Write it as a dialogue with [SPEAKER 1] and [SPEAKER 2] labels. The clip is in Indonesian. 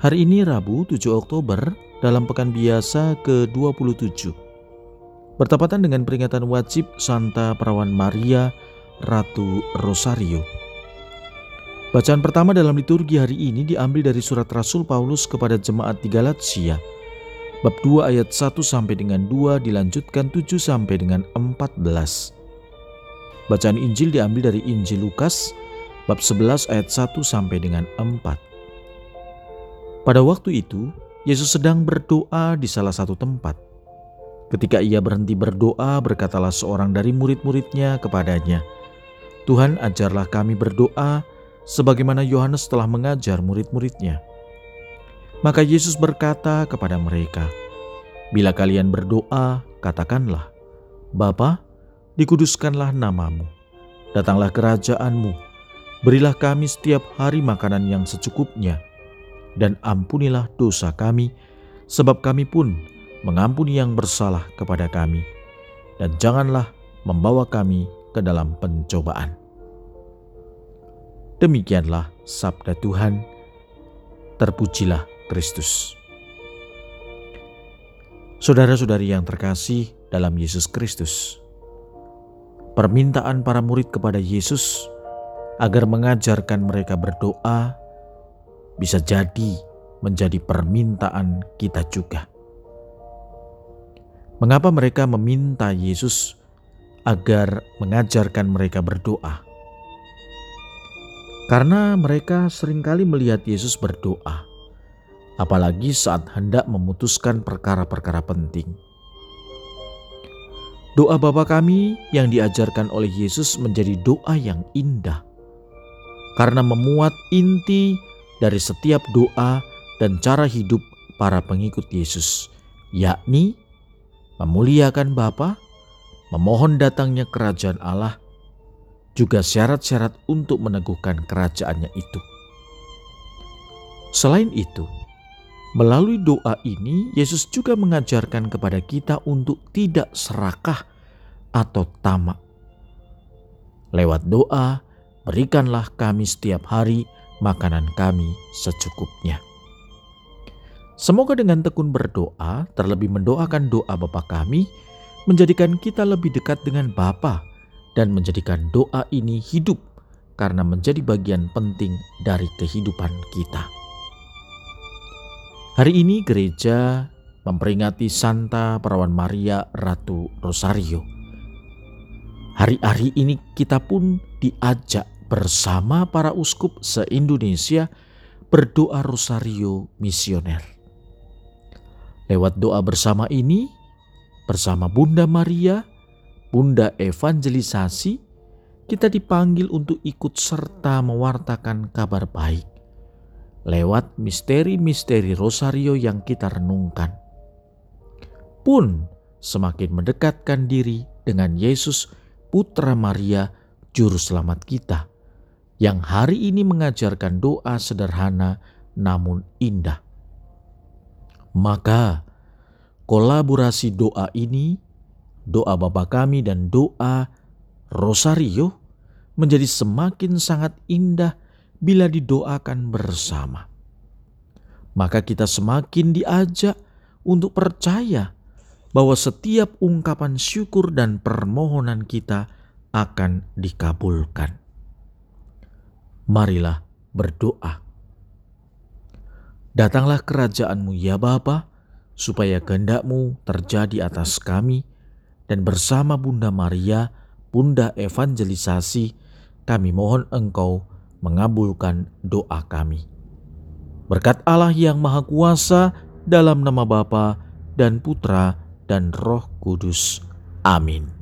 [SPEAKER 1] Hari ini Rabu 7 Oktober dalam pekan biasa ke-27. Bertepatan dengan peringatan wajib Santa Perawan Maria Ratu Rosario. Bacaan pertama dalam liturgi hari ini diambil dari surat Rasul Paulus kepada jemaat di Galatia. Bab 2 ayat 1 sampai dengan 2 dilanjutkan 7 sampai dengan 14. Bacaan Injil diambil dari Injil Lukas bab 11 ayat 1 sampai dengan 4. Pada waktu itu, Yesus sedang berdoa di salah satu tempat. Ketika ia berhenti berdoa, berkatalah seorang dari murid-muridnya kepadanya, "Tuhan, ajarlah kami berdoa sebagaimana Yohanes telah mengajar murid-muridnya." Maka Yesus berkata kepada mereka, "Bila kalian berdoa, katakanlah, Bapa, dikuduskanlah namamu, datanglah kerajaanmu, berilah kami setiap hari makanan yang secukupnya." Dan ampunilah dosa kami, sebab kami pun mengampuni yang bersalah kepada kami. Dan janganlah membawa kami ke dalam pencobaan. Demikianlah sabda Tuhan. Terpujilah Kristus. Saudara-saudari yang terkasih dalam Yesus Kristus, permintaan para murid kepada Yesus agar mengajarkan mereka berdoa bisa jadi menjadi permintaan kita juga. Mengapa mereka meminta Yesus agar mengajarkan mereka berdoa? Karena mereka sering kali melihat Yesus berdoa, apalagi saat hendak memutuskan perkara-perkara penting. Doa Bapa kami yang diajarkan oleh Yesus menjadi doa yang indah karena memuat inti dari setiap doa dan cara hidup para pengikut Yesus, yakni memuliakan Bapa, memohon datangnya kerajaan Allah, juga syarat-syarat untuk meneguhkan kerajaannya itu. Selain itu, melalui doa ini Yesus juga mengajarkan kepada kita untuk tidak serakah atau tamak. Lewat doa, berikanlah kami setiap hari makanan kami secukupnya. Semoga dengan tekun berdoa, terlebih mendoakan doa Bapa kami, menjadikan kita lebih dekat dengan Bapa dan menjadikan doa ini hidup karena menjadi bagian penting dari kehidupan kita. Hari ini gereja memperingati Santa Perawan Maria Ratu Rosario. Hari-hari ini kita pun diajak bersama para uskup se-Indonesia berdoa rosario misioner. Lewat doa bersama ini, bersama Bunda Maria, Bunda Evangelisasi, kita dipanggil untuk ikut serta mewartakan kabar baik lewat misteri-misteri rosario yang kita renungkan. Pun semakin mendekatkan diri dengan Yesus, Putra Maria, Juru Selamat kita yang hari ini mengajarkan doa sederhana namun indah. Maka kolaborasi doa ini, doa Bapa kami dan doa Rosario menjadi semakin sangat indah bila didoakan bersama. Maka kita semakin diajak untuk percaya bahwa setiap ungkapan syukur dan permohonan kita akan dikabulkan marilah berdoa. Datanglah kerajaanmu ya Bapa, supaya kehendakmu terjadi atas kami, dan bersama Bunda Maria, Bunda Evangelisasi, kami mohon engkau mengabulkan doa kami. Berkat Allah yang Maha Kuasa, dalam nama Bapa dan Putra dan Roh Kudus. Amin.